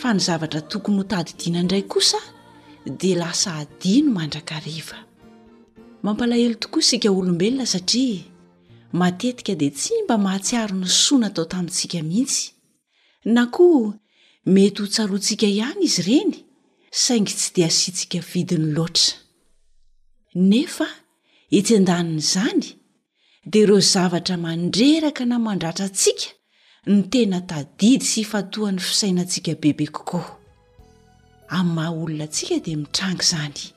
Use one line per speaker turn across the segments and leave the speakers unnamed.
fa ny zavatra tokony ho tadidiana indray kosa dia lasa adino mandrakariva mampalahelo tokoa isika olombelona satria matetika dia tsy mba mahatsiaro ny soa natao tamintsika mihitsy na koa mety ho tsaroantsika ihany izy ireny saingy tsy dia asiantsika vidiny loatra nefa etsy an-danin'izany dia ireo zavatra mandreraka na mandratra antsika no tena tadidy sy ifantohan'ny fisainantsika bebe kokoa. Amin'ny maha olona antsika dia mitranga izany,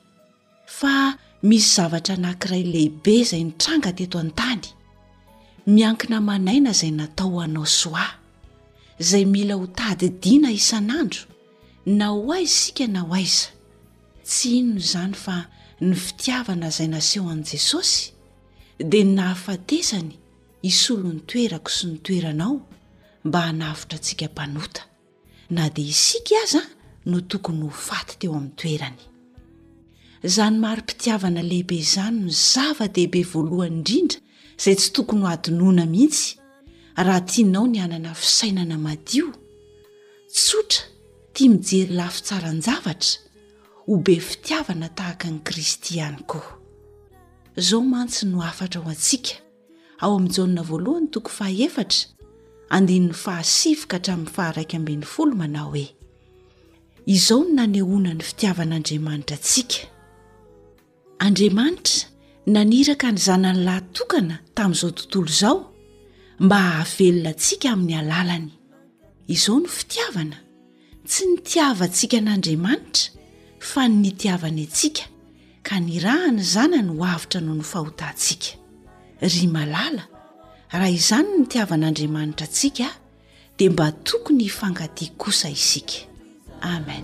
fa misy zavatra anankiray lehibe izay nitranga teto an-tany, miankina aman'aina izay natao ho anao sy ho ahy, izay mila ho tadidiana isan'andro, na ho aiza isika na ho aiza. Tsy inona izany fa ny fitiavana izay naseho an'i Jesosy, dia ny nahafatesany hisolo ny toerako sy ny toeranao mba hanavotra antsika mpanota na dia isika aza no tokony ho faty teo amin'ny toerany izany mari-pitiavana lehibe izany no zava-dehibe voalohany indrindra izay tsy tokony ho adinoana mihitsy raha tianao ny hanana fisainana madio tsotra tia mijery lafy tsaran-javatra ho be fitiavana tahaka an'i kristy ihany koa Izao mantsy no hafatra ho antsika ao amin'ny Jaona voalohany toko faha efatra andininy faha sivy ka hatramin'ny faha raika ambin'ny folo manao hoe izao no nanehoana ny fitiavan'Andriamanitra antsika. Andriamanitra naniraka ny zanany lahytokana tamin'izao tontolo izao mba hahavelona antsika amin'ny alalany. Izao no fitiavana. Tsy nitiavantsika an'Andriamanitra, fa ny nitiavany antsika, ka nirahany Zanany ho avotra noho ny fahotantsika. Ry malala, raha izany no nitiavan'Andriamanitra antsika, dia mba tokony hifankatia kosa isika. Amen.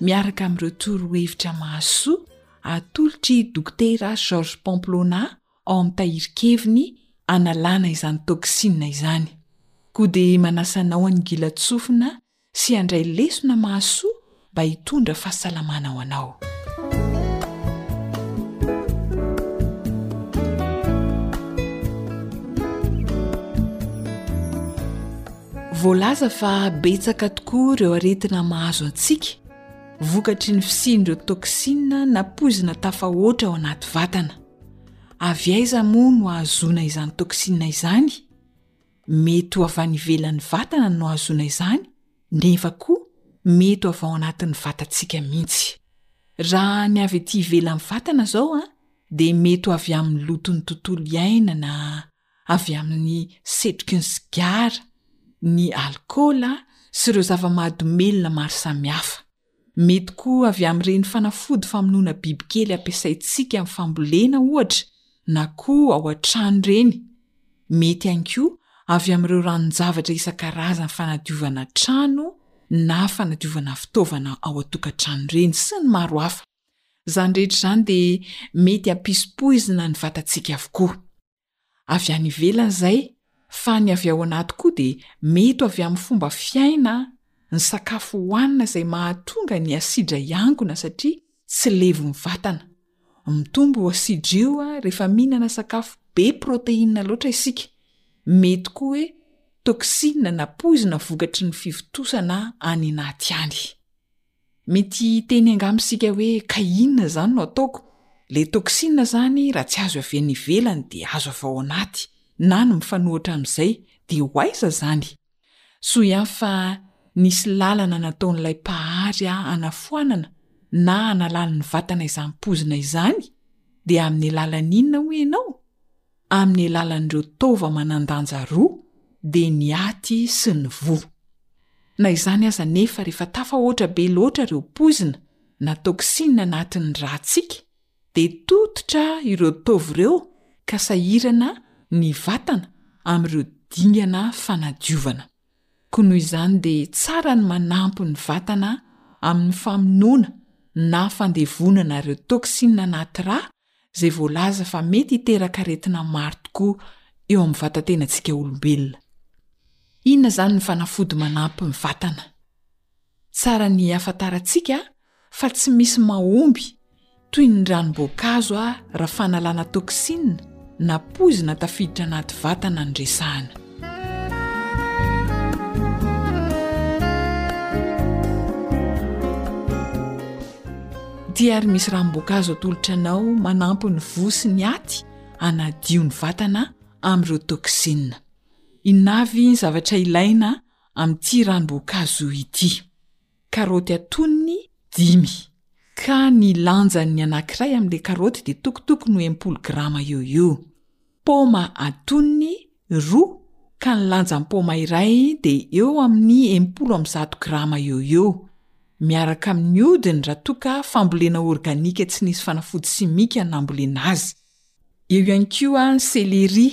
miaraka amin'ireo torohevitra mahasoa atolotr'i Dokotera George Pamplona ao amin'ny tahirin-keviny hanalana izany toxine izany. Koa dia manasa anao hangilan-tsofina sy handray lesona mahasoa mba hitondra fahasalamana ho anao. Voalaza fa betsaka tokoa ireo aretina mahazo antsika vokatry ny fisian'ireo toxines na poizina tafahoatra ao anaty vatana. Avy aiza moa no ahazoana izany toxines izany? Mety ho avy any ivelan'ny vatana no ahazoana izany nefa koa mety ho avy ao anatin'ny vatantsika mihitsy. Raha ny avy ety ivelan'ny vatana izao dia mety ho avy amin'ny loton'ny tontolo iainana, avy amin'ny setroky ny sigara, ny alikaola sy ireo zava-mahadomelina maro samihafa. Mety koa avy amin'ireny fanafody famonoana bibikely ampiasaintsika amin'ny fambolena, ohatra, na koa ao an-trano ireny. Mety ihany koa avy amin'ireo ranon-javatra isan-karazany fanadiovana trano na fanadiovana fitaovana ao an-tokantrano ireny, sy ny maro hafa. Izany rehetra izany dia mety hampisy-poizina ny vatantsika avokoa. Avy any ivelany izay, fa ny avy ao anaty koa dia mety ho avy amin'ny fomba fiaina, ny sakafo hohanina izay mahatonga ny asidra hiangona satria tsy levon'ny vatana. Mitombo io asidra io rehefa mihinana sakafo be protéine loatra isika. Mety koa hoe toxine na poizina vokatry ny fivontosana any anaty any. Mety hiteny angamba isika hoe ka inona izany no ataoko? Ilay toxine izany raha tsy azo avy any ivelany dia azo avy ao anaty na ny mifanohitra amin'izay dia ho aiza izany? Soa ihany fa nisy lalana nataon'ilay Mpahary hanafoanana na hanalany ny vatana izany poizina izany dia amin'ny alalan'inona hoy ianao? amin'ny alalan'ireo taova manan-danja roa dia ny aty sy ny voa. Na izany aza anefa rehefa tafahoatra be loatra ireo poizina na toxine anatin'ny ràtsika dia tototra ireo taova ireo ka sahirana ny vatana amin'ireo dingana fanadiovana. Koa noho izany dia tsara ny manampy ny vatana amin'ny famonoana na fandevonana ireo toxine anaty rà izay voalaza fa mety hiteraka aretina maro tokoa eo amin'ny vatatenantsika olombelona. Inona izany ny fanafody manampy ny vatana? Tsara ny hahafantarantsika fa tsy misy mahomby toy ny ranom-boankazo raha fanalana toxine na poizina tafiditra anaty vatana no resahana. Ity ary misy ranom-boankazo atolotra anao manampy ny voa sy ny aty anadio ny vatana amin'ireo toxine. Inona avy ny zavatra ilaina amin'ity ranom-boankazo ity? karaoty atonony dimy, ka ny lanjan'ny anankiray amin'ilay karaoty dia tokotokony ho enimpolo grama eo io. Paoma atonony roa, ka ny lanjan'ny paoma iray dia eo amin'ny enimpolo amby zato grama eo eo, miaraka amin'ny hodiny raha toa ka fambolena organika tsy nisy fanafody simika nambolena azy. Eo ihany koa ny selery,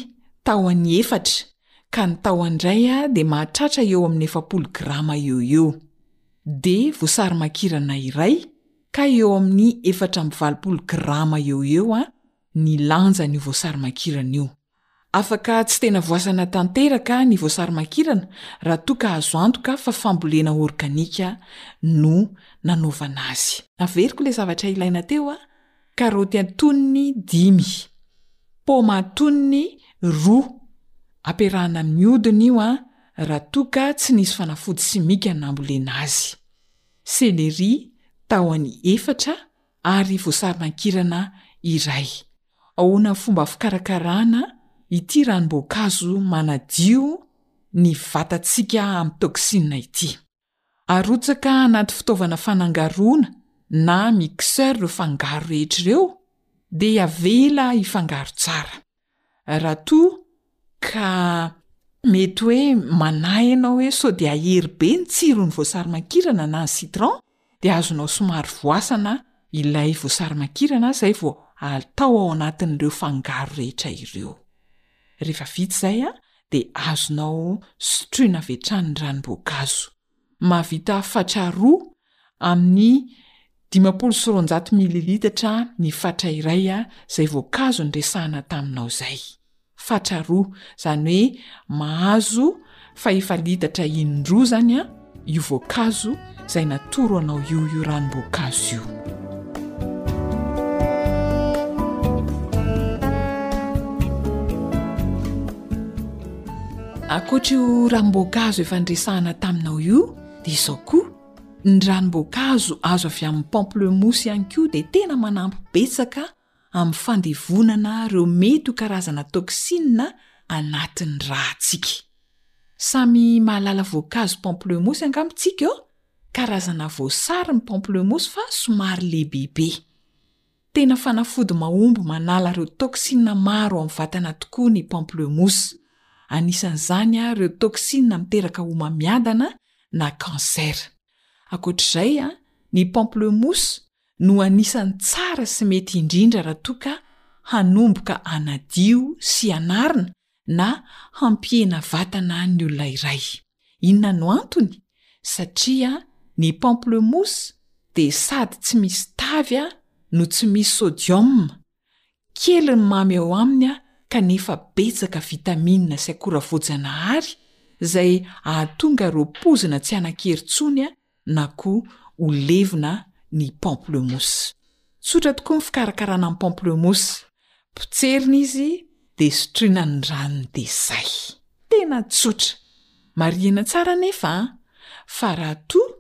tahony efatra, ka ny tahony iray dia mahatratra eo amin'ny efapolo grama eo ho eo. Dia voasary makirana iray, ka eo amin'ny efatra amby valopolo grama eo ho eo ny lanjan'io voasary makirana io. Afaka tsy tena voasana tanteraka ny voasary makirana raha toa ka azo antoka fa fambolena organika no nanaovana azy. Averiko ilay zavatra ilaina teo a, karaoty antonony dimy, paoma antonony roa, ampiarahana amin'ny hodiny io an, raha toa ka tsy nisy fanafody simika nambolena azy. Selery tahony efatra ary voasary makirana iray. Ahoana ny fomba fikarakarana ity ranom-boankazo manadio ny vatantsika amin'ny toxines ity? Arotsaka anaty fitaovana fanangaroana na mixeur ireo fangaro rehetra ireo dia avela hifangaro tsara. Raha toa ka mety hoe manahy ianao hoe sao dia hahery be ny tsiron'ny voasarimakirana na ny citron, dia azonao somary voasana ilay voasarimakirana izay vao atao ao anatin'ireo fangaro rehetra ireo. Rehefa vita izay dia azonao sotroina avy hatrany ny ranom-boankazo. Mahavita fatra roa amin'ny dimampolo sy roanjato mililitatra ny fatra iray izay voankazo niresahana taminao izay. fatra roa, izany hoe mahazo fahefalitatra in-droa izany io voankazo izay natoro anao io, io ranom-boankazo io. Ankoatra io ranom-boankazo efa niresahana taminao io, dia izao koa, ny ranom-boankazo azo avy amin'ny pamplemousse ihany koa dia tena manampy betsaka amin'ny fandevonana ireo mety ho karazana toxine anatin'ny ràtsika. Samy mahalala voankazo pamplemousse angamba isika eo, karazana voasary ny pamplemousse fa somary lehibebe. Tena fanafody mahomby manala ireo toxine maro ao amin'ny vatana tokoa ny pamplemousse. Anisan'izany ireo toxine miteraka homamiadana na cancer. Ankoatr'izay, ny pamplemousse no anisan'ny tsara sy mety indrindra raha toa ka hanomboka hanadio sy hanarina na hampihena vatana ny olona iray. Inona no antony? Satria ny pamplemousse dia sady tsy misy tavy no tsy misy sodium, kely ny mamy ao aminy kanefa betsaka vitamina sy akora voajanahary izay hahatonga ireo pozina tsy hanan-kery intsony na koa ho levona ny pamplemousse. Tsotra tokoa ny fikarakarana ny pamplemousse, potserina izy dia sotroina ny ranony dia izay. Tena tsotra. Marihina tsara anefa fa raha toa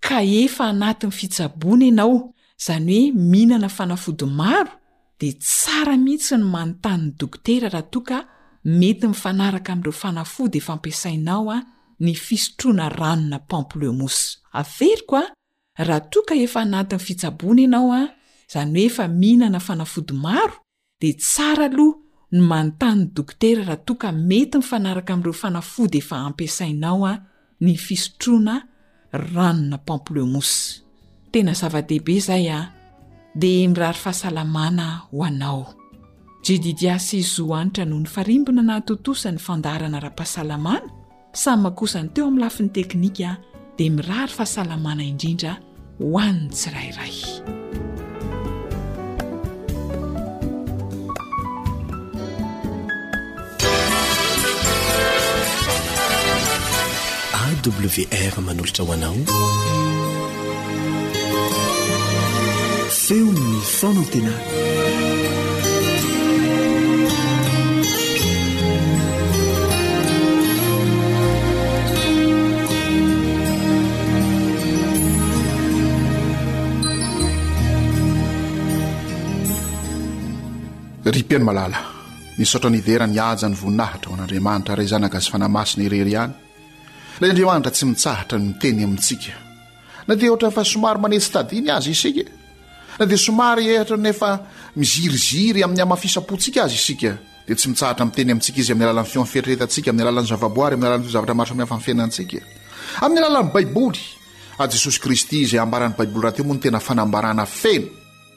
ka efa anatin'ny fitsaboana ianao, izany hoe mihinana fanafody maro dia tsara mihitsy ny manontany ny dokotera raha toa ka mety mifanaraka amin'ireo fanafody efa ampiasainao ny fisotroana ranona pamplemousse. Averiko a, raha toa ka efa anatin'ny fitsaboana ianao, izany hoe efa mihinana fanafody maro, dia tsara aloha ny manontany ny dokotera raha toa ka mety mifanaraka amin'ireo fanafody efa ampiasainao ny fisotroana ranona pamplemousse. Tena zava-dehibe izay a! Dia mirary fahasalamana ho anao. Jedidiah sy Zo Hanitra noho ny farimbona nahatontosa ny fandaharana ara-pahasalamana, Sama kosa ny teo amin'ny lafiny teknika dia mirary fahasalamana indrindra ho an'ny tsirairay.
wr manolotra ho anao Feon'ny Fanantenana.
Ry Mpeno malala, misaotra nidera ny haja ny voninahitra ho an'Andriamanitra Ray Zanaka sy Fanahy Masina irery ihany, ilay Andriamanitra tsy mitsahatra ny miteny amintsika. Na dia ohatra fa somary manetsy tadiny aza isika, na dia somary ehatra ny efa miziriziry amin'ny hamafisam-pontsika aza isika, dia tsy mitsahatra miteny amintsika izy amin'ny alalan'ny feon'ny fieritreretantsika, amin'ny alalan'ny zavaboary, amin'ny alalan'ireo zavatra maro samihafa amin'ny fiainantsika. Amin'ny alalan'ny Baiboly, ary Jesosy Kristy, izay ambaran'ny Baiboly rahateo moa no tena fanambarana feno.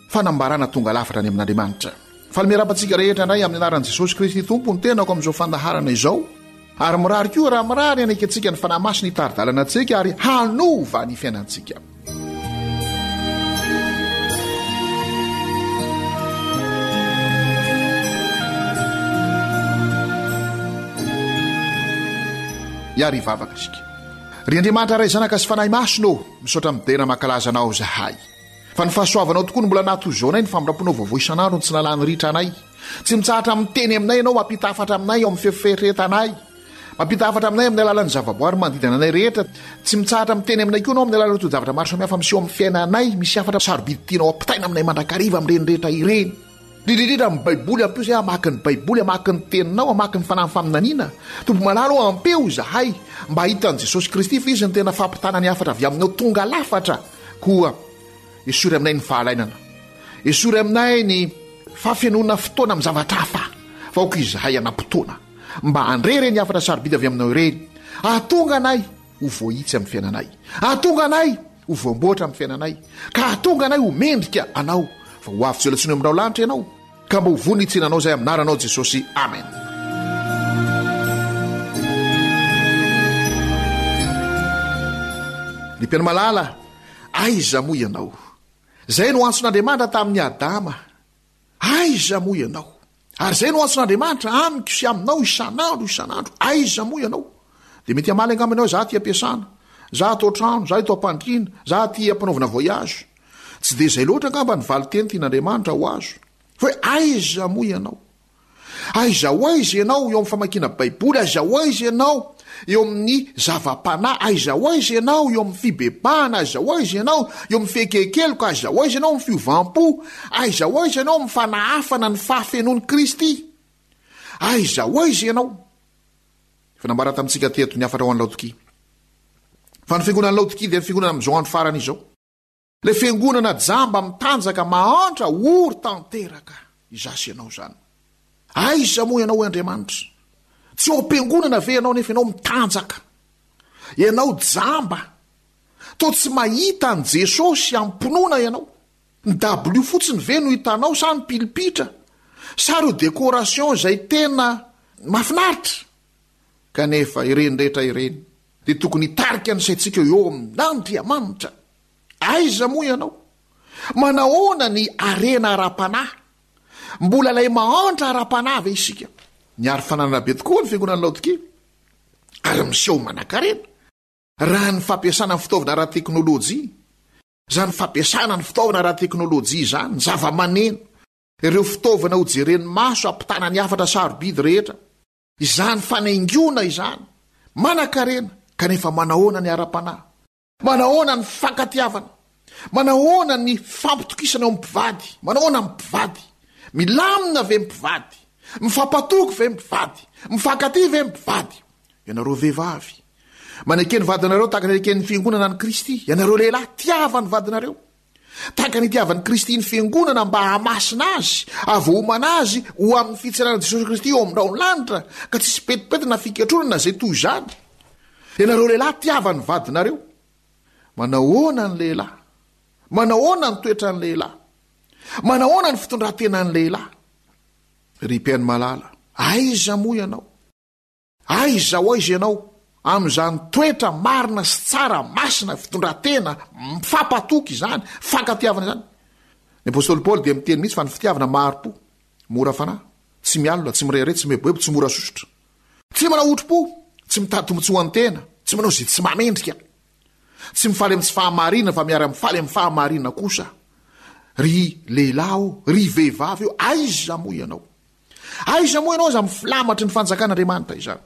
Fanambarana tonga lafatra any amin'Andriamanitra. Faly miarahaba antsika rehetra indray amin'ny anaran'i Jesosy Kristy Tompo ny tenako amin'izao fandaharana izao, ary mirary koa raha mirary hanaiky antsika ny Fanahy Masina hitari-dalana antsika ary hanova ny fiainantsika. Miary hivavaka isika. Ry Andriamanitra Ray, Zanaka sy Fanahy Masina ô, misaotra midera mankalaza Anao izahay. Fa ny fahasoavanao tokoa no mbola nahatoizaonay ny famindramponao vaovao isan'andro ny tsy nalàn'ny ritra anay. Tsy mitsahatra miteny aminay ianao, mampita hafatra aminay ao amin'ny fefy fieritreretanay. Mampita hafatra aminay amin'ny alalan'ny zavaboary manodidina anay rehetra. Tsy mitsahatra miteny aminay koa ianao amin'ny alalan'ny toe-javatra maro samihafa miseho amin'ny fiainanay. Misy hafatra sarobidy tianao hampitaina aminay mandrakariva amin'ireny rehetra ireny. Indrindra indrindra amin'ny baiboly ampio izay hamaky ny baiboly hamaky ny teninao hamaky ny fanahin'ny faminaniana Tompo malala ô ampio izahay mba hahita an'i Jesosy Kristy fa izy no tena fampitana ny hafatra avy aminao tonga lafatra koa esory aminay ny fahalainana esory aminay ny fahafenoana fotoana amin'ny zavatra hafa fa aoka izahay hanam-potoana mba handre ireny hafatra sarobidy avy aminao ireny ahatonga anay ho voahitsy amin'ny fiainanay ahatonga anay Ho voamboatra amin'ny fiainanay, ka hahatonga anay ho mendrika Anao, fa ho avy tsy ela intsony eo aminao lanitra Ianao, ka mba ho vonin'ny tsinanao izay amin'ny anaranao Jesosy. Amen. Ry Mpiaino malala, aiza moa ianao? Izay no antson'Andriamanitra tamin'i Adama. Aiza moa ianao? Ary izay no antson'Andriamanitra amiko sy aminao isan'andro isan'andro, Aiza moa ianao? Dia mety hamaly angamba ianao hoe, Za aty am-piasana, za ato an-trano, za eto am-pandriana, za aty am-panaovana voyage. Tsy dia izay loatra angamba ny valin-teny tian'Andriamanitra ho azo. Fa hoe, Aiza moa ianao? Aiza ho aiza ianao eo amin'ny famakiana Baiboly? Aiza ho aiza ianao eo amin'ny zava-panahy? Aiza ho aiza ianao eo amin'ny fibebahana? Aiza ho aiza ianao eo amin'ny fieken-keloka? Aiza ho aiza ianao amin'ny fiovam-po? Aiza ho aiza ianao amin'ny fanahafana ny fahafenoan'i Kristy? Aiza ho aiza ianao? Efa nambara tamintsika teto ny hafatra ho an'i Laodikia. Fa ny fiangonan'i Laodikia dia ny fiangonana amin'izao andro farany izao. Ilay fiangonana jamba mitanjaka mahantra ory tanteraka izaho sy ianao izany. Aiza moa ianao hoy Andriamanitra? Tsy eo am-piangonana ve ianao nefa ianao mitanjaka? Ianao jamba. Toa tsy mahita an'i Jesosy amim-pinoana ianao. Ny dabilio fotsiny ve no hitanao sa ny pilipitra sa ireo décoration izay tena mahafinaritra? Kanefa ireny rehetra ireny dia tokony hitarika ny saintsika eo amin'Andriamanitra. Aiza moa ianao? Manahoana ny harena ara-panahy? Mbola ilay mahantra ara-panahy ve isika? Niaro fananana be tokoa ny fiangonan'i Laodikia, ary miseho ho manankarena, raha ny fampiasana ny fitaovana ara-teknolojia. Izany fampiasana ny fitaovana ara-teknolojia izany, ny zavamaneno, ireo fitaovana hojeren'ny maso hampitana ny hafatra sarobidy rehetra, Izany fanaingoana izany. Manankarena, kanefa manahoana ny ara-panahy? Manahoana ny fifankatiavana? Manahoana ny fifampitokisana eo amin'ny mpivady? Manahoana ny mpivady? Milamina ve ny mpivady? Mifampatoky ve ny mpivady? Mifankatia ve ny mpivady? Ianareo vehivavy, maneke ny vadinareo tahaka ny aneken'ny Fiangonana an'i Kristy. Ianareo lehilahy, tiava ny vadinareo. Tahaka ny itiavan'i Kristy ny Fiangonana mba hahamasina azy, hahavoamana azy ho amin'ny fitsanan'i Jesosy Kristy eo amin'ny rahon'ny lanitra, ka tsy hisy petipety na fikatroana na izay toy izany. Ianareo lehilahy, tiava ny vadinareo. Manahoana ny lehilahy? Manahoana ny toetran'ny lehilahy? Manahoana ny fitondran-tenan'ny lehilahy? Ry mpihaino malala, aiza moa ianao? Aiza ho aiza ianao amin'izany toetra marina sy tsara, masina, fitondran-tena, mifampatoky izany, mifanka-tiavana izany? Ny apostoly Paoly dia miteny mihitsy fa ny fitiavana mahari-po, mora fanahy, tsy mialona, tsy mirehareha, tsy mieboebo, tsy mora sosotra, tsy manao otri-po, tsy mitady tombontsoa an-tena, tsy manao izay tsy mamendrika, tsy mifaly amin'ny tsy fahamarinana fa miara-mifaly amin'ny fahamarinana kosa. Ry lehilahy ô, ry vehivavy ô, aiza moa ianao? Aiza moa ianao aza amin'ny filamatry ny fanjakan'Andriamanitra izany?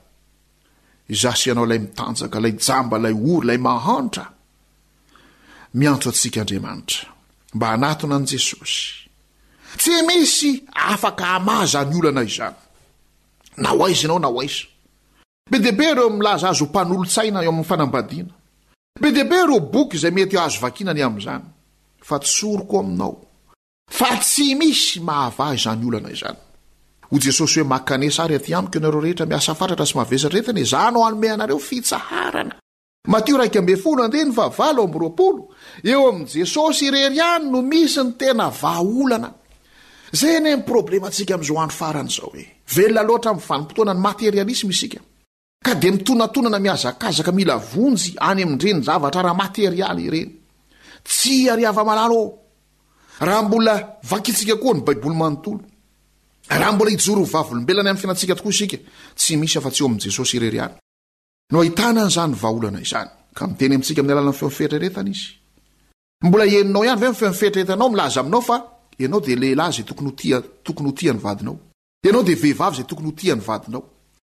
Izaho sy ianao ilay mitanjaka, ilay jamba, ilay ory, ilay mahantra. Miantso antsika Andriamanitra mba hanatona an'i Jesosy. Tsy misy afaka hamaha izany olana izany. Na ho aiza ianao na ho aiza. Be dia be ireo milaza azy ho mpanolotsaina eo amin'ny fanambadiana. Be dia be ireo boky izay mety azo vakiana ny amin'izany. Fa tsoriko aminao Fa tsy misy mahavaha izany olana izany. Hoy Jesosy hoe, Mankanesa àry atỳ amiko ianareo rehetra miasa fatratra sy mavesatra entana, Izaho no hanome anareo fitsaharana. Matio iraika ambin'ny folo andininy fahavalo amby roapolo, Eo amin'i Jesosy irery ihany no misy ny tena vahaolana. Izay anie ny problemantsika amin'izao andro farany izao e! Velona loatra amin'ny vanim-potoanan'ny materialisma isika. ka dia mitonatonana mihazakazaka mila vonjy any amin-dreny zavatra ara-materialy ireny. Tsia ry hava-malala ô! Raha mbola vakintsika koa ny Baiboly manontolo, raha mbola hijoro ho vavolombelona any amin'ny fiainantsika tokoa isika, tsy misy afa-tsy eo amin'i Jesosy irery ihany no ahitana an'izany vahaolana izany, ka miteny amintsika amin'ny alalan'ny feon'ny fieritreretany izy. Mbola henonao ihany ve ny feon'ny fieritreretanao milaza aminao fa ianao dia lehilahy izay tokony ho tia, tokony ho tia ny vadinao? Ianao dia vehivavy izay tokony ho tia ny vadinao?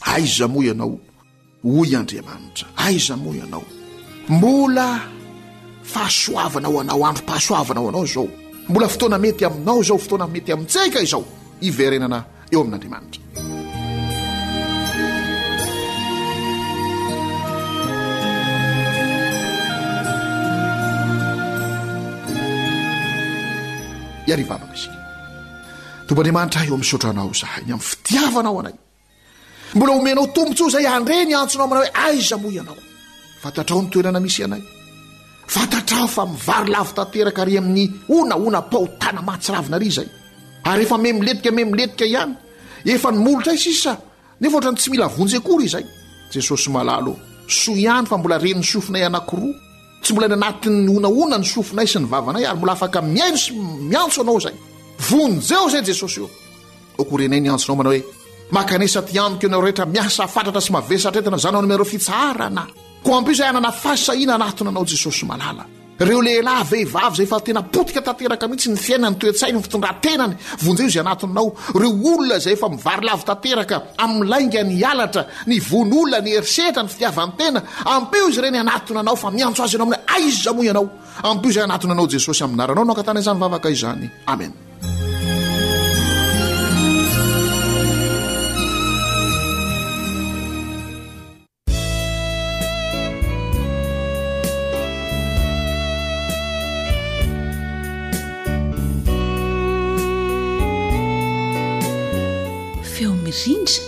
Aiza moa ianao? hoy Andriamanitra. Aiza moa ianao? Mbola fahasoavana ho anao, androm-pahasoavana ho anao izao. Mbola fotoana mety aminao izao, fotoana mety amintsika izao, hiverenana eo amin'Andriamanitra. Iarivavaka isika. Tompo Andriamanitra, eo amin'ny sotranao izahay, ny amin'ny fitiavanao anay. Mbola omenao tombontsoa izay handre ny antsonao manao hoe aiza moa ianao. Fantatrao ny toerana misy anay. Fantatrao fa mivary lavo tanteraka ary amin'ny ona ona pao tana mahatsiravina ary izay. Ary efa me miletika me miletika ihany. Efa ny molotray sisa nefa ohatrany tsy mila vonjy akory izay. Jesosy malalo. Soa ihany fa mbola ren'ny sofinay anakiroa. Tsy mbola any anatin'ny honahona ny sofinay sy ny vavanay ary mbola afaka mihaino sy miantso anao izay. Vonjeo izay Jesosy o! Aoka ho renay ny antsonao manao hoe, Makanesa aty amiko ianao rehetra miasa fatratra sy mavesatra entana izany ao amin'ny ireo fitsaharana. Koa ampio izay hanana fahasahiana hanatona anao Jesosy malala. Ireo lehilahy, vehivavy izay efa tena potika tanteraka mihitsy ny fiainany, toe-tsainy, ny fitondran-tenany, vonjeo izay hanatona anao. Ireo olona izay efa mivarilavo tanteraka amin'ny laingany halatra, Ny vono olona, ny herisetra, ny fitiavan-tena, ampio izy ireny hanatona anao fa miantso azy ianao amin'ilay aiza moa ianao. Ampio izay hanatona anao Jesosy amin'ny anaranao no angatahana izany vavaka izany. Amen.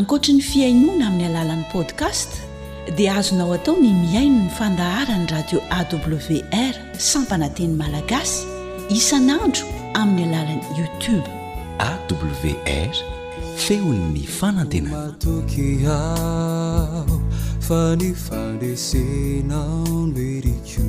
Ankoatry ny fihainoana amin'ny alalan'ny podcast dia azonao atao ny mihaino ny fandaharan'ny radio AWR sampana teny malagasy isan'andro amin'ny alalan'ny YouTube.
AWR, feon'ny fanantenana.
Matoky aho fa ny
fandresenao no iriko.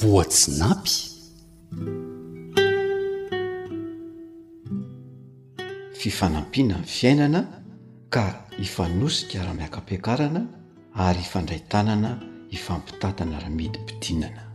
Voatsinapy.
Fifanampiana ny fiainana ka hifanosika raha miaka-piakarana ary hifandray tanana hifampitantana raha
midimpitinana.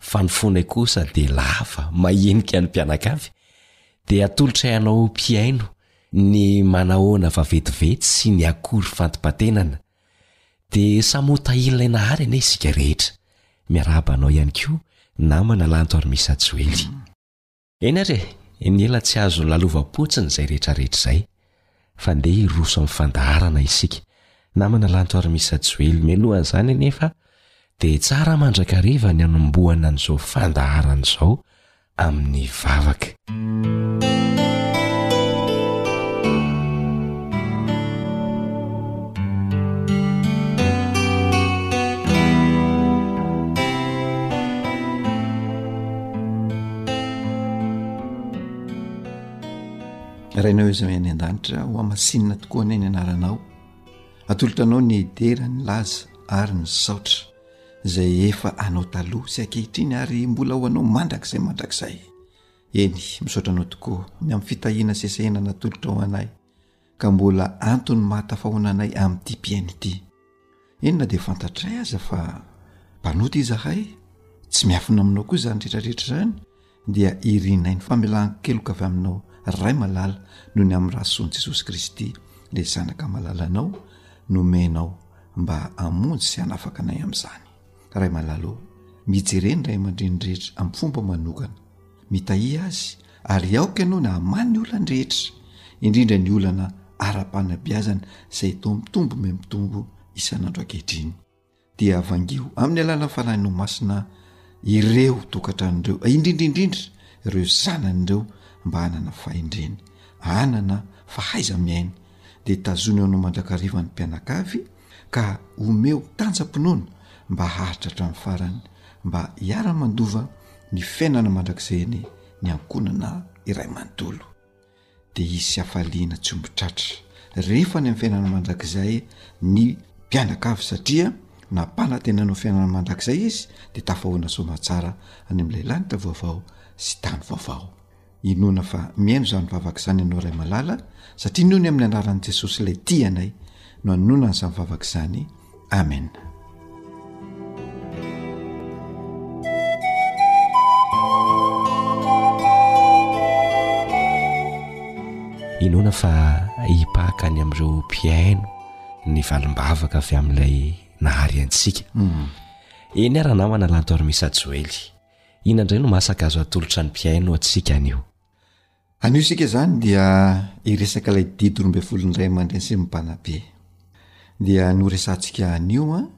Fa ny fonay kosa
dia lava mahinika ny mpianakavy, dia atolotray anao ho mpihaino ny
manahoana vavetivety sy ny akory fantipatenana. Dia samy ho tahian'ilay Nahary anie isika rehetra. Miarahaba anao ihany koa namana lanto ary Misa Joely. Eny ary e, ela tsy azo lalovam-potsiny izay rehetrarehetra izay, fa ndeha hiroso amin'ny fandaharana isika. Namana Lanto ary Misa Joely, mialohan'izany anefa dia tsara mandrakariva ny hanombohana an'izao fandaharana izao amin'ny vavaka.
rainao izao any an-danitra ho amasinina tokoa anay ny anaranao atolotra anao ny dera ny laza ary ny saotra izay efa anao taloha sy ankehitriny ary mbola ho anao mandrakizay mandrakizay eny misaotra anao tokoa ny amin'ny fitahiana sesehena natolotra ao anay ka mbola antony mahatafahoana anay amin'ity mpihaino ity. Eny na dia fantatray aza fa mpanota izahay, tsy miafina aminao koa izany rehetra rehetra izany, dia irinay ny famelan-keloka avy aminao Ray malala noho ny amin'ny rason' Jesosy Kristy ilay Zanaka malalanao nomenao mba hamonjy sy hanafaka anay amin'izany. Ray malala ô, mijeren'ny ray aman-dreny rehetra amin'ny fomba manokana. Mitahia azy ary aoka ianao ny hamaly ny olany rehetra, indrindra ny olana ara-panabeazana izay toa mitombo miha-mitombo isan'andro ankehitriny. Dia vangiho amin'ny alalan'ny fanahinao masina ireo tokantrano ireo, indrindra indrindra ireo zanany ireo mba hanana fahendrena, hanana fahaiza-miaina. Dia tazonao mandrankariva ny mpianakavy. ka omeo tanjam-pinoana mba haharitra hatramin'ny farany mba hiara-mandova ny fiainana mandrakizay eny ny ankohonana iray manontolo dia hisy hafaliana tsy omby tratra rehefa any amin'ny fiainana mandrakizay ny mpianakavy satria nampanantenanao fiainana mandrakizay izy dia tafahoana soamatsara any amin'ilay lanitra vaovao sy tany vaovao Inoana fa mihaino izany vavaka izany ianao Ray malala satria noho ny amin'ny anaran'i Jesosy ilay tia anay no anonona an'izany vavaka izany. Amena.
Inoana fa hipaka any amin'ireo mpihaino ny valim-bavaka avy amin'ilay nahary antsika. Hmm. Eny ara namana lantormisa Joely. Inona indray no masaka azo atolotra ny mpihaino antsika anio?
Anio isika izany dia hiresaka ilay didy roa ambin'ny folon'ny ray aman-dreny sy ny mpanabe. Dia ny horesahantsika anio an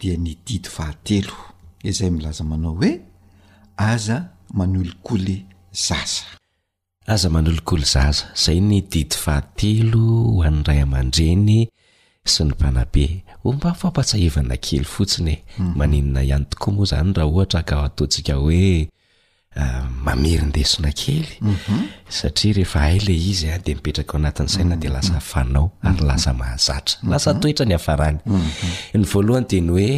dia ny didy fahatelo izay milaza manao hoe aza manolokoly zaza.
Aza manolokolo zaza, zay ny didy fahatelo ho an'ny ray aman-dreny sy ny mpanabe. Oh mba fampatsiahivana kely fotsiny e! Maninona ihany tokoa moa zany raha ohatra ka ataontsika hoe mamerin-desona kely? Satria rehefa hay le izy dia mipetraka ao anatin'ny saina dia lasa fanao ary lasa mahazatra. Lasa toetra ny hiafarany. Ny voalohany dia ny hoe.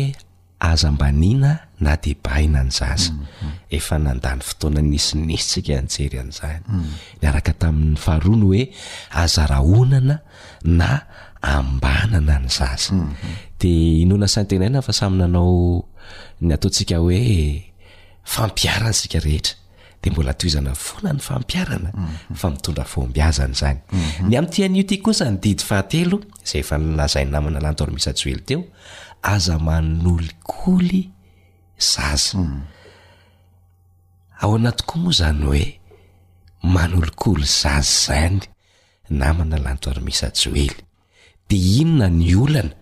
Aza ambaniana na debaina ny zaza. Efa nandany fotoana nisy ny nisy tsika nijery an'izany. Niaraka tamin'ny faharoa ny hoe aza rahonana na ambanana ny zaza. Dia inoana sy antenaina fa samy nanao ny ataontsika hoe fampiharana isika rehetra. dia mbola tohizana foana ny fampiarana fa mitondra fahombiazana izany ny amin'ity anio ity kosa ny didy fahatelo izay efa nilazain'ny namana lantaolo misa joely teo aza manolikoly zaza ao anaty koa moa izany hoe manolikoly zaza izany namana lantaolo misa joely De inona ny olana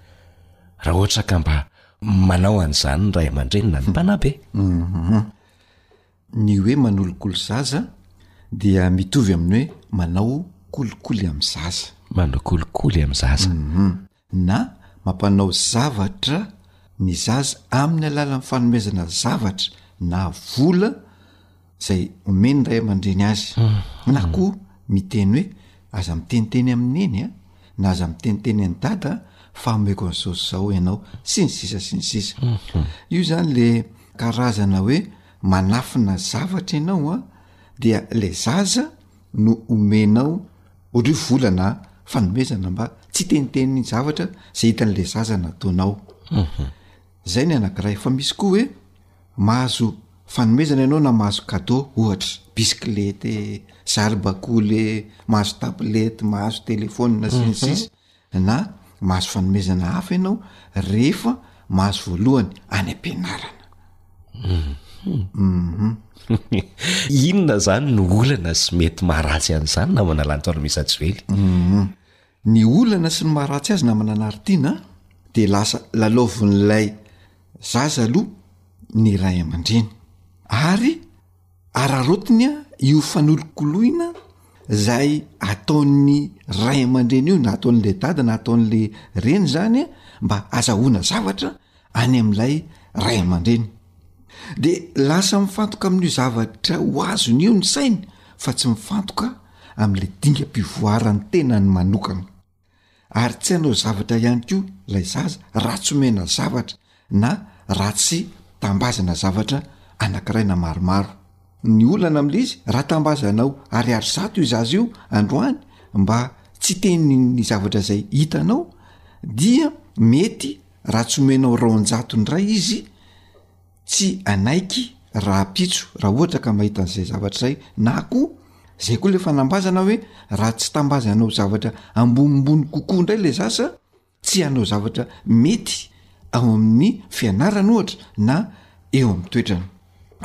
raha ohatra ka mba manao an'izany ny ray aman-dreny na ny mpanabe?
Humm. Ny hoe manolokolo zaza dia mitovy amin'ny hoe manao kolikoly amin'ny zaza.
Manao kolikoly amin'ny zaza.
Humm. Na mampanao zavatra ny zaza amin'ny alalan'ny fanomezana zavatra na vola. zay omeny ray aman-dreny azy na koa miteny hoe aza miteniteny amin'ny neny a na aza miteniteny any dada fa ameko an'izao sy zao ianao sy ny sisa sy ny sisa io zany le karazana hoe manafina zavatra ianao a dia le zaza no omenao ohatry o volana fanomezana mba tsy teniteny zavatra zay hitan'le zaza nataonao Izay ny anankiray. Fa misy koa hoe mahazo fanomezana ianao na mahazo cadeau ohatra, bisikileta e, zary bakoly e, mahazo tablette, mahazo telephone na sy ny sisa na mahazo fanomezana hafa ianao rehefa mahazo voalohany any am-pianarana.
Uhum. Inona zany no olana sy mety maharatsy an'izany namana Lanto Alomisa Joely?
Uhum. Ny olana sy ny maha ratsy azy namana Nartiana dia lasa lalaovin'ilay zaza aloha ny ray aman-dreny ary araraotiny io fanolokoloina izay ataon'ny ray aman-dreny io na ataon'ilay dada na ataon'ilay reny izany mba azahoana zavatra any amin'ilay ray aman-dreny dia lasa mifantoka amin'io zavatra ho azony io ny sainy fa tsy mifantoka amin'ilay dingam-pivoaran'ny tenany manokana ary tsy hanao zavatra ihany koa ilay zaza raha tsy omena zavatra na raha tsy tambazana zavatra anankiray na maromaro ny olana amin'ilay izy raha tambazanao ariary zato io zaza io androany mba tsy teniny zavatra izay hitanao dia mety Raha tsy omenao raonjato indray izy tsy hanaiky rahampitso raha ohatra ka mahita an'izay zavatra izay na koa zay koa le fanambazana hoe raha tsy tambaza hanao zavatra ambonimbony kokoa indray le zasa tsy hanao zavatra mety ao amin'ny fianarany ohatra na eo amin'ny toetrany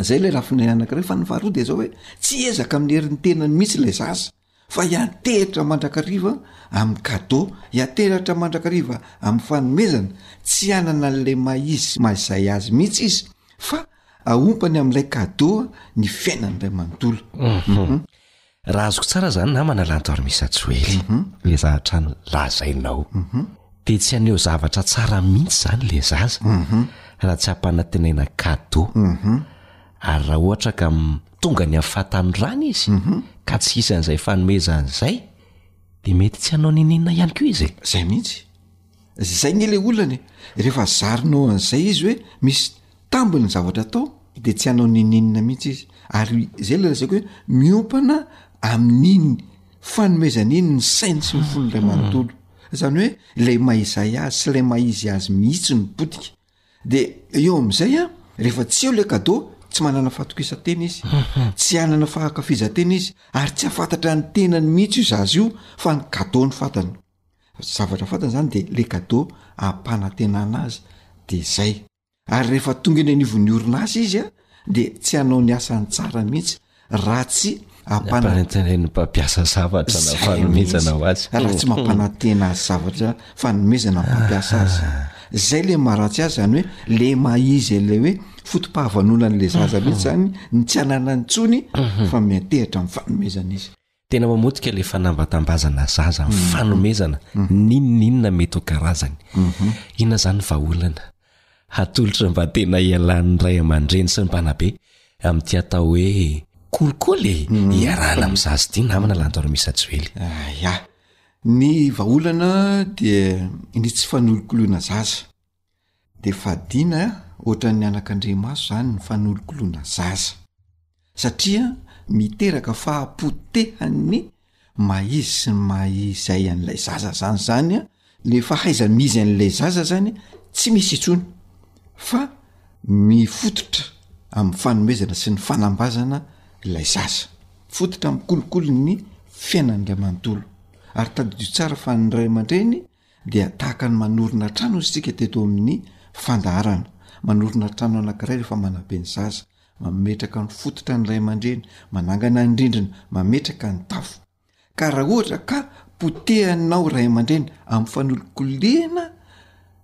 zay le rafinay anankiray fa ny faharoa de zao hoe tsy ezaka amin'ny herin'ny tenany mihitsy le zaza fa hiantehitra mandrakariva amin'ny cadeau, hiantehratra mandrakariva amin'ny fanomezana, tsy hanana an'ilay maha izy sy maha izay azy mihitsy izy fa aompany amin'ilay cadeau ny fiainany iray
manontolo. Uhum. Raha azoko tsara izany namana Lanto ary Misa Joely, ilay zavatra nolazainao dia tsy haneho zavatra tsara mihitsy izany ilay zaza raha tsy ampanantenaina cadeau ary raha ohatra ka tonga ny hafatany rany izy ka tsy hisy an'izay fanomezany izay dia mety tsy hanao n'inon'inona ihany koa izy
e zay mihitsy zay nge le olana e rehefa zarinao an'izay izy hoe misy tambiny zavatra atao de tsy hanao n'inon'inona mihitsy izy ary zay le lazaiko hoe miompana amin'iny fanomezana iny ny sainy sy ny fony iray manontolo zany hoe ilay maha izay azy sy ilay maha izy azy mihitsy ny potika De eo am'zay a, rehefa tsy eo le cadeau, tsy manana fahatokisan-tena izy, tsy hanana fahankafizan-tena izy, ary tsy hahafantatra ny tenany mihitsy io zaza io fa ny cadeau no fantany. Zavatra fantany zany de le cadeau ampanantenana azy, de zay. Ary rehefa tonga eny anivon'ny orinasa izy a, de tsy hanao ny asany tsara mihitsy raha tsy
ampanatenain'ny mpampiasa zavatra na fanomezana ho azy
raha tsy mampanantena azy zavatra fanomezana mpampiasa azy ah. zay le maharatsy azy zany hoe le mahizy le hoe fotom-pahavanonan'la zaza mihitsy zany ny tsy ananany tsony mhm. fa miantehitra min'ny fanomezana izy
Tena mamotika ilay fanambatambazana zaza, ny fanomezana, n'inon'inona mety ho karazany. Inona izany ny vahaolana? Hatolotra mba tena hialan'ny ray aman-dreny sy ny mpanabe amin'ity atao hoe kolikoly e! Iarahana amin'ny zaza ity namana Lantorimisa Joely.
Yah. Ny vahaolana dia ny tsy fanolokoloina zaza. Dia fadiana ohatran'ny anakandriamaso izany ny fanolokoloana zaza satria miteraka fahapotehan'ny maha izy sy ny maha izay an'ilay zaza zany izany an, le fahaiza mizy an'ilay zaza zany tsy misy intsony fa mifototra amin'ny fanomezana sy ny fanambazana ilay zaza, mifototra amin'ny kolikoly ny fiainan'ny ray manontolo ary tadidio tsara fa ny ray aman-dreny dia tahaka ny manorina trano isika teto amin'ny fandaharana, manorina trano anankiray rehefa manabe ny zaza, mametraka ny fototra ny ray aman-dreny, manangana ny rindrina, mametraka ny tafo. Ka raha ohatra ka potehanao ray aman-dreny amin'ny fanolokoliana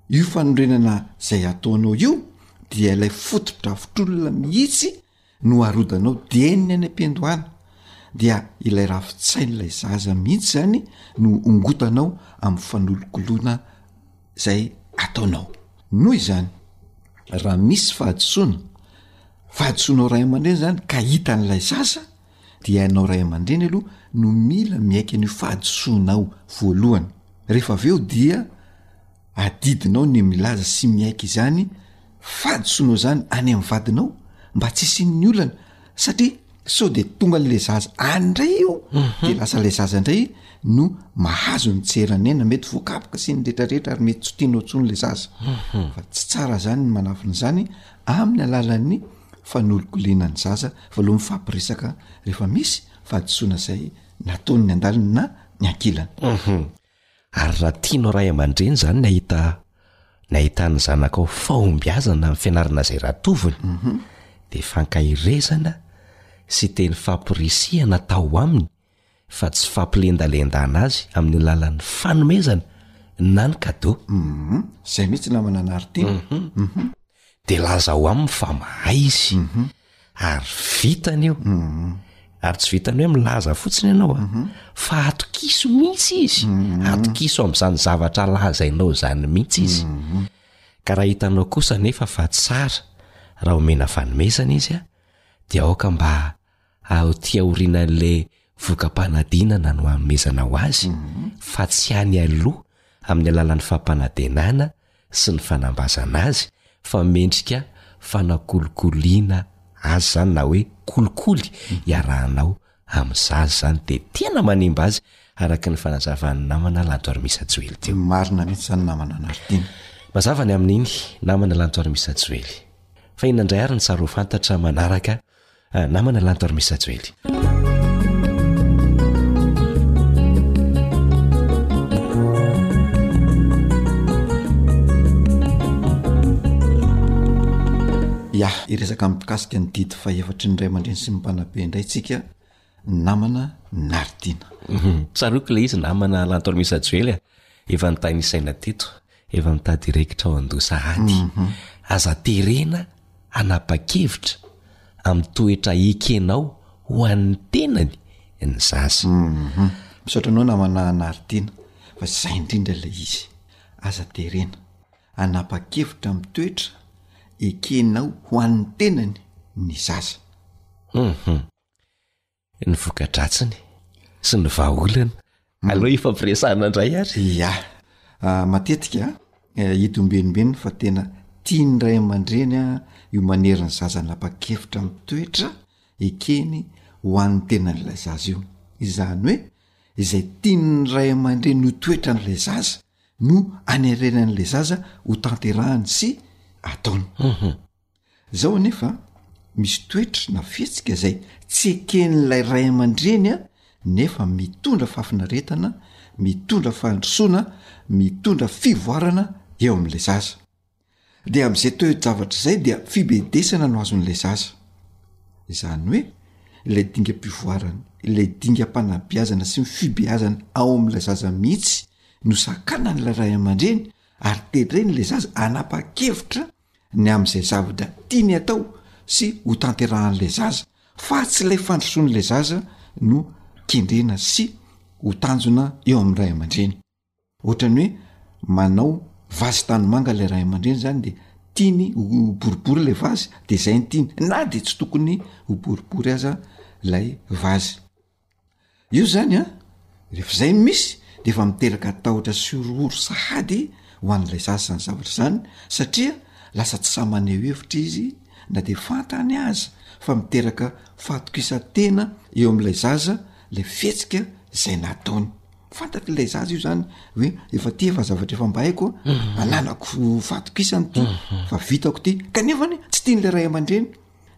io fanorenana izay ataonao io dia ilay fotodrafitr'olona mihitsy no arodanao dieny ny any am-piandohana dia ilay rafitsain'ilay zaza mihitsy zany no ongotanao amin'ny fanolokoloana zay ataonao noho izany raha misy fahadisoana fahadisoanao ray aman-dreny zany ka hitan'ilay zaza dia ianao ray aman-dreny aloha no mila miaiky an'io fahadisoanao voalohany rehefa avy eo dia Adidinao ny milaza sy miaiky izany fahadisoanao izany any amin'ny vadinao mba tsy hisian'ny olana satria sao de tonga an'ilay zaza any indray io mhm. de lasa ilay zaza indray no mahazo ny tseran'ny aina mety voakapoka sy ny retraretra ary mety tsy tianao tsony ilay zaza mhm. fa tsy tsara zany ny manafina izany amin'ny alalan'ny fanolokoliana ny zaza valoha mifampiresaka rehefa misy fahadisoana izay nataon'ny andalina na ny ankilana
mhm. Ary raha tianao ray aman-dreny izany ny ahita ny ahitan'ny zanakao fahombiazana amin'ny fianarana izay ratoviny, dia fankaherezana sy teny fampirisihana atao aminy fa tsy fampilendalendana azy amin'ny alalan'ny fanomezana na ny
cadeau. Izay mihitsy
namana Nartey. Dia lazao aminy fa mahay izy. Ary vitany io. Ary tsy vitany hoe milaza fotsiny ianao a, fa atokiso mihitsy izy. Atokiso amin'izany zavatra lazainao izany mihitsy izy. Ka raha hitanao kosa anefa fa tsara raha omena fanomezana izy a, dia aoka mba aty aorianan'ilay voka-panadinana no hanomezanao azy, fa tsy any aloha amin'ny alalan'ny fampanantenana, sy ny fanambazana azy fa mendrika fanakolikoliana azy zany na hoe kolikoly iarahanao amin'ny zaza zany de tena manimba azy araka ny fanazavan'ny namana Lantoarimisa Joely teo.
Marina mihitsy zany namana Nardine. Mazava
ny amin'iny namana Lantoarimisa Joely. Fa inona indray ary ny tsara ho fantatra manaraka Ah namana lanto ary
misajo hely. Ya, hiresaka mikasika ny didy fahefatry ny ray aman-dreny sy ny mpanabe indray tsika namana Naritina.
Mhm. Tsaroako ilay izy namana lanto ary misajo hely ah. Efa nitahy ny saina teto. Efa mitady hiraikitra ao an-doha sahady. Aza terena hanapa-kevitra amin'ny toetra ekenao ho an'ny tenany ny zaza.
Misaotra anao namana Hanarintena fa izay indrindra ilay izy. Aza terena hanapa-kevitra amin'ny toetra ekenao ho an'ny tenany ny zaza.
ny vokadratsiny sy ny vahaolana mm. aleo ifampiresahana indray ary
ya ah, matetika eh, hita ombenombeno fa tena tia ny ray aman-dreny a io manery ny zaza napa-kevitra mitoetra ekeny ho an'ny tena n'ilay zaza io izany hoe izay tian'ny ray aman-dreny ho toetra n'ilay zaza no anerenan'ilay zaza ho tanterahany sy ataony
mhm.
Izao anefa, misy toetra na fihetsika izay tsy eken'ilay ray aman-dreny nefa mitondra fahafinaretana, mitondra fandrosoana, mitondra fivoarana eo amin'ilay zaza. Dia amin'izay toe-javatra izay dia fibedesana no azon'ilay zaza. Izany hoe, ilay dingam-pivoarany, ilay dingam-panabeazana sy ny fibeazana ao amin'ilay zaza mihitsy no sakanan'ilay ray aman-dreny ary teren'ilay zaza hanapa-kevitra ny amin'izay zavatra tiany atao sy ho tanterahan'ilay zaza fa tsy ilay fandrosoan'ilay zaza no kendrena sy ho tanjona eo amin'ny ray aman-dreny. Ohatran'ny hoe manao vazy tanimanga ilay ray aman-dreny zany de tiany ho boribory ilay vazy de zay ny tiany na de tsy tokony ho boribory aza ilay vazy. Eo zany a, rehefa zay no misy de efa miteraka tahotra sy horohoro sahady ho an'ilay zaza zany zavatra zany satria lasa tsy sahy maneho hevitra izy na dia fantany aza fa miteraka fahatokisan-tena eo amin'ilay zaza lay fihetsika zay nataony, fantatr'ilay zaza io zany hoe efa ty efa zavatra efa mba haiko
a,
ananako fahatokisana ty, efa vitako ty, kanefany tsy tian'ilay ray aman-dreny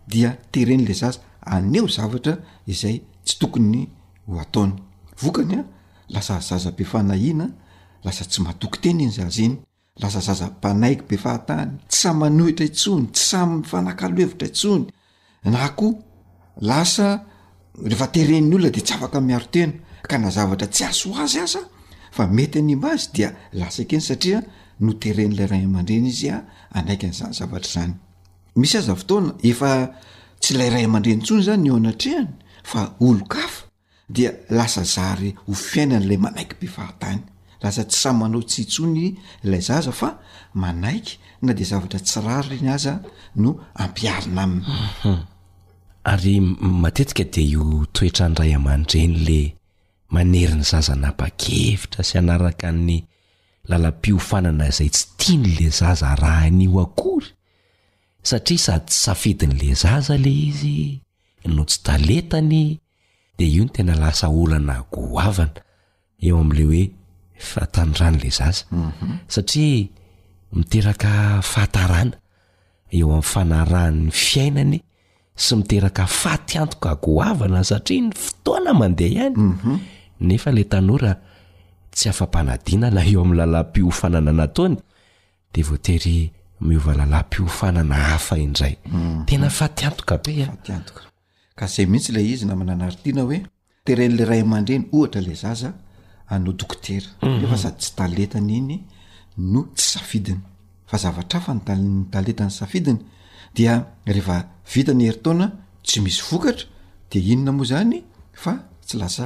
dia teren'ilay zaza haneho zavatra izay tsy tokony ho ataony. Vokany an, lasa zaza be fanahiana, lasa tsy matoky tena iny zaza iny, lasa zaza mpanaiky be fahatany, tsy sahy manohitra intsony, tsy sahy mifanakalo hevitra intsony, na koa lasa rehefa teren'ny olona dia tsy afaka miaro tena ka na zavatra tsy hahasoa azy aza fa mety hanimba azy dia lasa ekeny satria noteren'ilay ray aman-dreny izy hanaiky an'izany zavatra izany. Misy aza fotoana efa tsy ilay ray aman-dreny intsony izany ny eo anatrehany fa olon-kafa dia lasa zary ho fiainan'ilay manaiky be fahatany. Lasa tsy sahy manao tsia intsony ilay zaza fa manaiky na dia zavatra tsy rariny aza no ampiharina aminy.
Ary matetika dia io toetran'ny ray aman-dreny le manery ny zaza hanapa-kevitra sy hanaraka ny lalam-piofanana izay tsy tian'le zaza arahiny io akory satria sady tsy safidiny le zaza le izy no tsy taletany de io no tena lasa olana goavana eo amle hoe fahatanorany le zaza satria miteraka fahatarana eo am fanarahan'ny fiainany sy miteraka faty antoka goavana satria ny fotoana mandeha ihany nefa le tanora tsy afa-panadinana eo am lalam-piofanana nataony dia voatery miova lalam-piofanana hafa indray.
Mhm.
Tena fatiantoka be.
Fatiantoka. Ka izay mihitsy ilay izy namana anaritiana hoe teren'ilay ray aman-dreny ohatra ilay zaza anao dokotera
mhm.
nefa sady tsy taletany iny no tsy safidiny fa zavatra hafa ny taliny taletany safidiny dia rehefa vita ny heritaona tsy misy vokatra de inona moa zany fa tsy lasa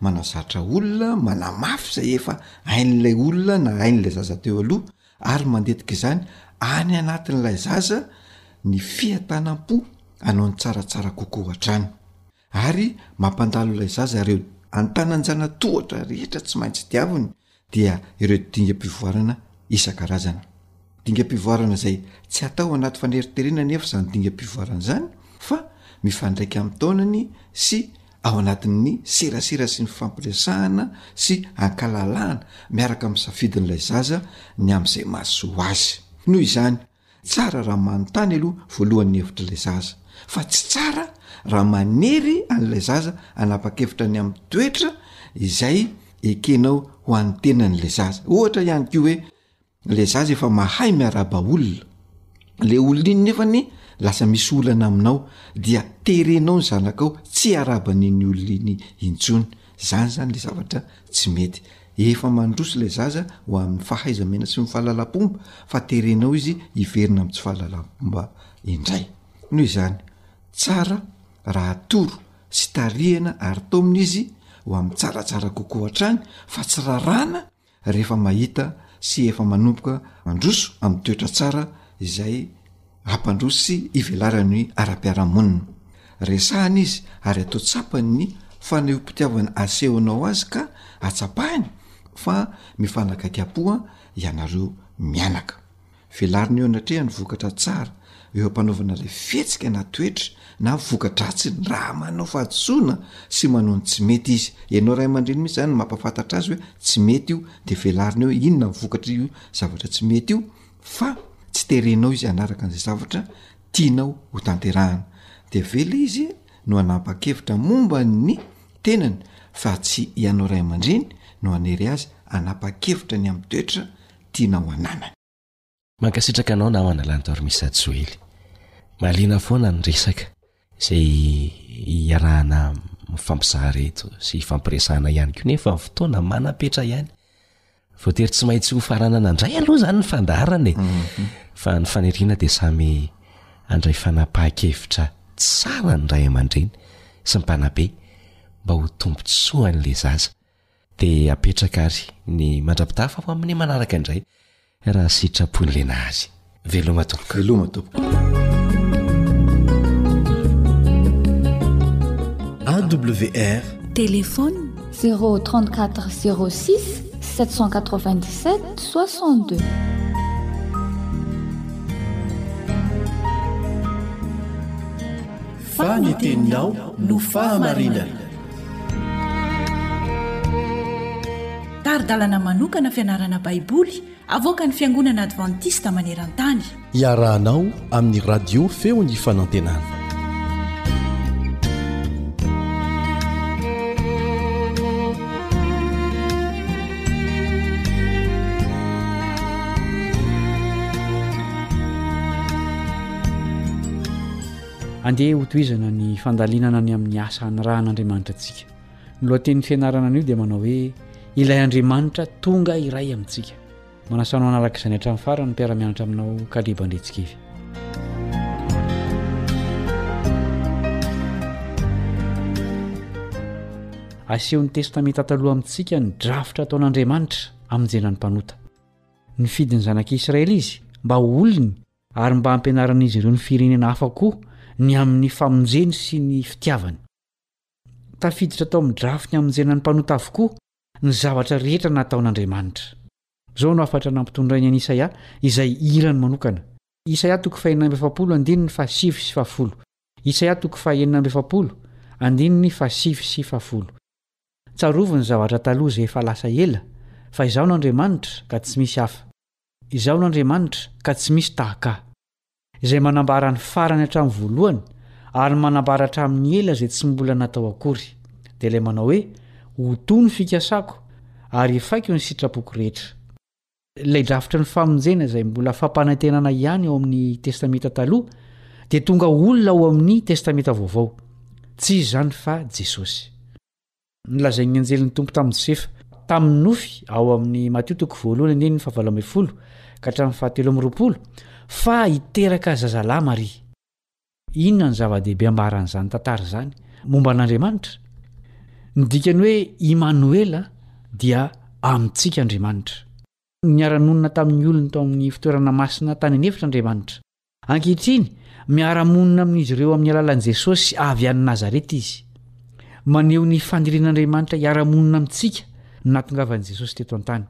Manazatra olona, manamafy izay efa hain'ilay olona na hain'ilay zaza teo aloha ary mandetika izany any anatin'ilay zaza ny fiatanam-po hanao ny tsaratsara kokoa hatrany ary mampandalo ilay zaza ireo antananjana tohatra rehetra tsy maintsy diaviny dia ireo dingam-pivoarana isan-karazany. Dingam-pivoarana izay tsy atao anaty faneriterena anefa izany dingam-pivoarana izany fa mifandraika amin'ny taonany sy ao anatin'ny serasera sy ny fampiresahana sy ankalalahana miaraka amin'ny safidin'ilay zaza ny amin'izay mahasoa azy. Noho izany, Tsara raha manontany aloha voalohany ny hevitr'ilay zaza, fa tsy tsara raha manery an'ilay zaza hanapa-kevitra ny amin'ny toetra izay ekenao ho an'ny tenan'ilay zaza. Ohatra ihany koa hoe ilay zaza efa mahay miarahaba olona, le olona iny nefa anie lasa misy olana aminao dia terenao ny zanakao tsy hiarahaba an'iny olona iny intsony, zany zany le zavatra tsy mety. Efa mandroso ilay zaza ho amin'ny fahaiza-miaina sy ny fahalalam-pomba fa terenao izy hiverina amin'ny tsy fahalalam-pomba indray. Noho izany, tsara raha atoro sy tarihina ary taomina izy ho amin'ny tsaratsara kokoa hatrany fa tsy raràna rehefa mahita sy efa manomboka mandroso amin'ny toetra tsara izay hampandroso sy hivelarany ny ara-piarahamonina. Resahana izy ary atao tsapany ny fanehom-pitiavana asehonao azy ka atsapahany fa mifanakaiky-po ianareo mianaka. Velariny eo anatreha ny vokatra tsara eo am-panaovana ilay fihetsika na toetra na voka-dratsiny raha manao fahadisoana sy manao ny tsy mety izy. Ianao ray aman-dreny mihitsy izany no mampahafantatra azy hoe tsy mety io dia velariny eo inona ny vokatr'io zavatra tsy mety io fa tsy terenao izy hanaraka an'izay zavatra tianao ho tanterahana, de avela izy no hanapa-kevitra momba ny tenany fa tsy ianao ray aman-dreny no hanery azy hanapa-kevitra ny amin'ny toetra tianao hananany.
Mankasitraka anao namana Lantormisa Joely. Mahaliana foana ny resaka. izay iarahana mifampizara eto sy hifampiresahana ihany koa nefa ny fotoana manam-petra ihany voatery tsy maintsy ho faranana indray aloha izany ny fandaharana e
mhm.
fa ny faniriana dia samy handray fanapahan-kevitra tsara ny ray aman-dreny sy ny mpanabe mba ho tombontsoan'ilay zaza dia apetraka ary ny mandrapitafa ho amin'ny manaraka indray raha sitrapon'i Renary. Veloma tompoko.
Veloma tompoko.
AWR
Téléphone
034 06 797 62
fa ny teninao no fahamarinana
Tari-dalana manokana fianarana Baiboly avoakan'ny Fiangonana Advantista maneran-tany.
Iarahanao amin'ny radio feo ny fanantenana.
Andeha hotohizana ny fandalinana ny amin'ny asa anirahan'Andriamanitra antsika. Ny lohatenin'ny fianarana anio dia manao hoe Ilay Andriamanitra tonga iray amintsika. Manasa anao hanaraka izany hatramin'ny farany ny mpiara-mianatra aminao Kaleba Andriantsikevi. Asehon'ny Testamenta Taloha amintsika ny drafitra ataon'Andriamanitra hamonjena ny mpanota. Nifidy ny zanak'Israely Izy mba ho olony ary mba hampianaran'izy ireo ny firenena hafa koa ny amin'ny famonjeny sy ny fitiavany. Tafiditra tao amin'ny drafiny hamonjena ny mpanota avokoa ny zavatra rehetra nataon'Andriamanitra. Izao no hafatra nampitondrainy an'i Isaia izay hirany manokana. Isaia toko fahenina amby efapolo andininy fahasivy sy fahafolo Isaia toko fahenina amby efapolo andininy fahasivy sy fahafolo Tsarovy ny zavatra taloha izay efa lasa ela, fa Izaho no Andriamanitra, ka tsy misy hafa. Izaho no Andriamanitra, ka tsy misy tahaka Ahy. Izay manambara ny farany hatramin'ny voalohany, ary manambara hatramin'ny ela izay tsy mbola natao akory, dia ilay manao hoe, Hotohy ny fikasako, ary hifaiko ny sitrapoko rehetra. Ilay drafitry ny famonjena izay mbola fampanantenana ihany ao amin'ny Testamenta Taloha, dia tonga olona ao amin'ny Testamenta Vaovao. Tsy izy izany fa Jesosy. Nolazain'ny anjelin'ny Tompo tamin'i Josefa, tamin'ny nofy, ao amin'ny Matio toko voalohany andininy fahavalo ambin'ny folo ka hatramin'ny fahatelo amby roapolo, fa hiteraka zazalahy Maria. Inona no zava-dehibe ambaran'izany tantara izany momba an'Andriamanitra? Ny dikan'ny hoe Imanoela dia Amintsika Andriamanitra. Niara-nonina tamin'ny olony tao amin'ny fitoerana masina tany an'efitra Andriamanitra. Ankehitriny, miara-monina amin'izy ireo amin'ny alalan'i Jesosy avy any Nazareta izy. Maneho ny fanirian'Andriamanitra hiara-monina amintsika ny nahatongavan'i Jesosy teto an-tany.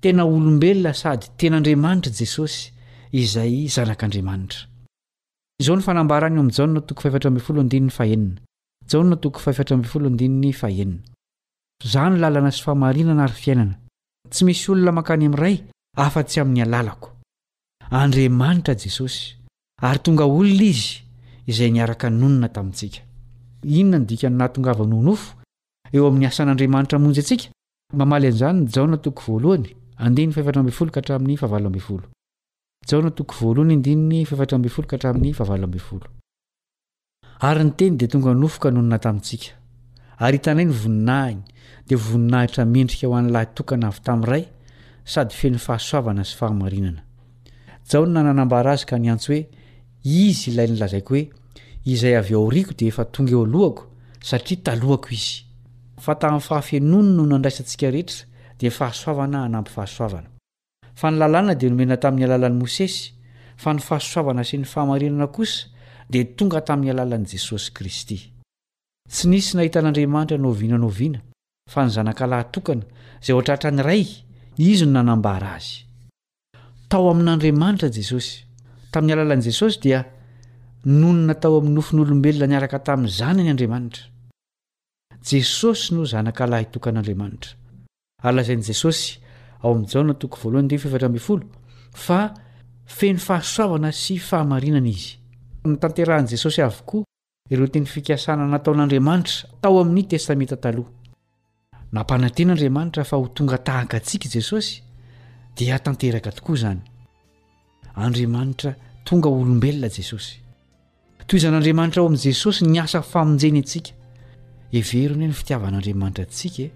Tena olombelona sady tena Andriamanitra i Jesosy, izay Zanak'Andriamanitra. Izao no fanambarany ao amin'ny Jaona toko fahefatra ambin'ny folo andininy fahenina, Jaona toko fahefatra ambin'ny folo andininy fahenina. Izaho no lalana sy fahamarinana ary fiainana. Tsy misy olona mankany amin'ny Ray afa-tsy amin'ny alalako. Andriamanitra Jesosy, ary tonga olona Izy izay niaraka nonina tamintsika. Inona no dikan'ny nahatongavany ho nofo eo amin'ny asan'Andriamanitra hamonjy antsika? Mamaly an'izany ny Jaona toko voalohany, andininy fahefatra ambin'ny folo ka hatramin'ny fahavalo ambin'ny folo. Jaona toko voalohany andininy fahefatra ambin'ny folo ka hatramin'ny fahavalo ambin'ny folo. Ary ny Teny dia tonga nofo ka nonina tamintsika. Ary hitanay ny voninahiny, dia voninahitra mendrika ho an'ny lahy tokana avy tamin'ny Ray, sady feno fahasoavana sy fahamarinana. Jaona nanambara Azy ka niantso hoe, Izy Ilay nolazaiko hoe, Izay avy ao aoriako dia efa tonga eo alohako, satria talohako Izy. Fa tamin'ny fahafenoany no nandraisantsika rehetra, dia fahasoavana hanampy fahasoavana. Fa ny lalàna dia nomena tamin'ny alalan'i Mosesy, fa ny fahasoavana sy ny fahamarinana kosa dia tonga tamin'ny alalan'i Jesosy Kristy. Tsy nisy nahita an'Andriamanitra na oviana na oviana, fa ny Zanakalahy tokana, izay ho tratran'ny Ray, Izy no nanambara Azy. Tao amin'Andriamanitra Jesosy. Tamin'ny alalan'i Jesosy dia nonina tao amin'ny nofon'olombelona niaraka tamin'ny Zanany Andriamanitra. Jesosy no Zanakalahy tokan'Andriamanitra. Ary lazain'i Jesosy, ao amin'i Jaona toko voalohany andininy fahefatra ambin'ny folo, fa feno fahasoavana sy fahamarinana izy. Notanterahin'i Jesosy avokoa ireo teny fikasana nataon'Andriamanitra tao amin'ny Testamenta Taloha. Nampanantena Andriamanitra fa ho tonga tahaka antsika i Jesosy, dia tanteraka tokoa izany. Andriamanitra tonga olombelona Jesosy. Tohizan'Andriamanitra ao amin'i Jesosy ny asa famonjeny antsika. Hevero anie ny fitiavan'Andriamanitra antsika e!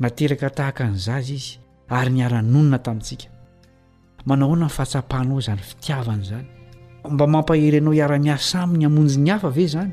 Nateraka tahaka ny zaza izy ary niara-nonina tamintsika. Manao ahoana ny fahatsapanao izany fitiavana izany? Mba mampahery anao hiara-miasa aminy hamonjy ny hafa ve
izany?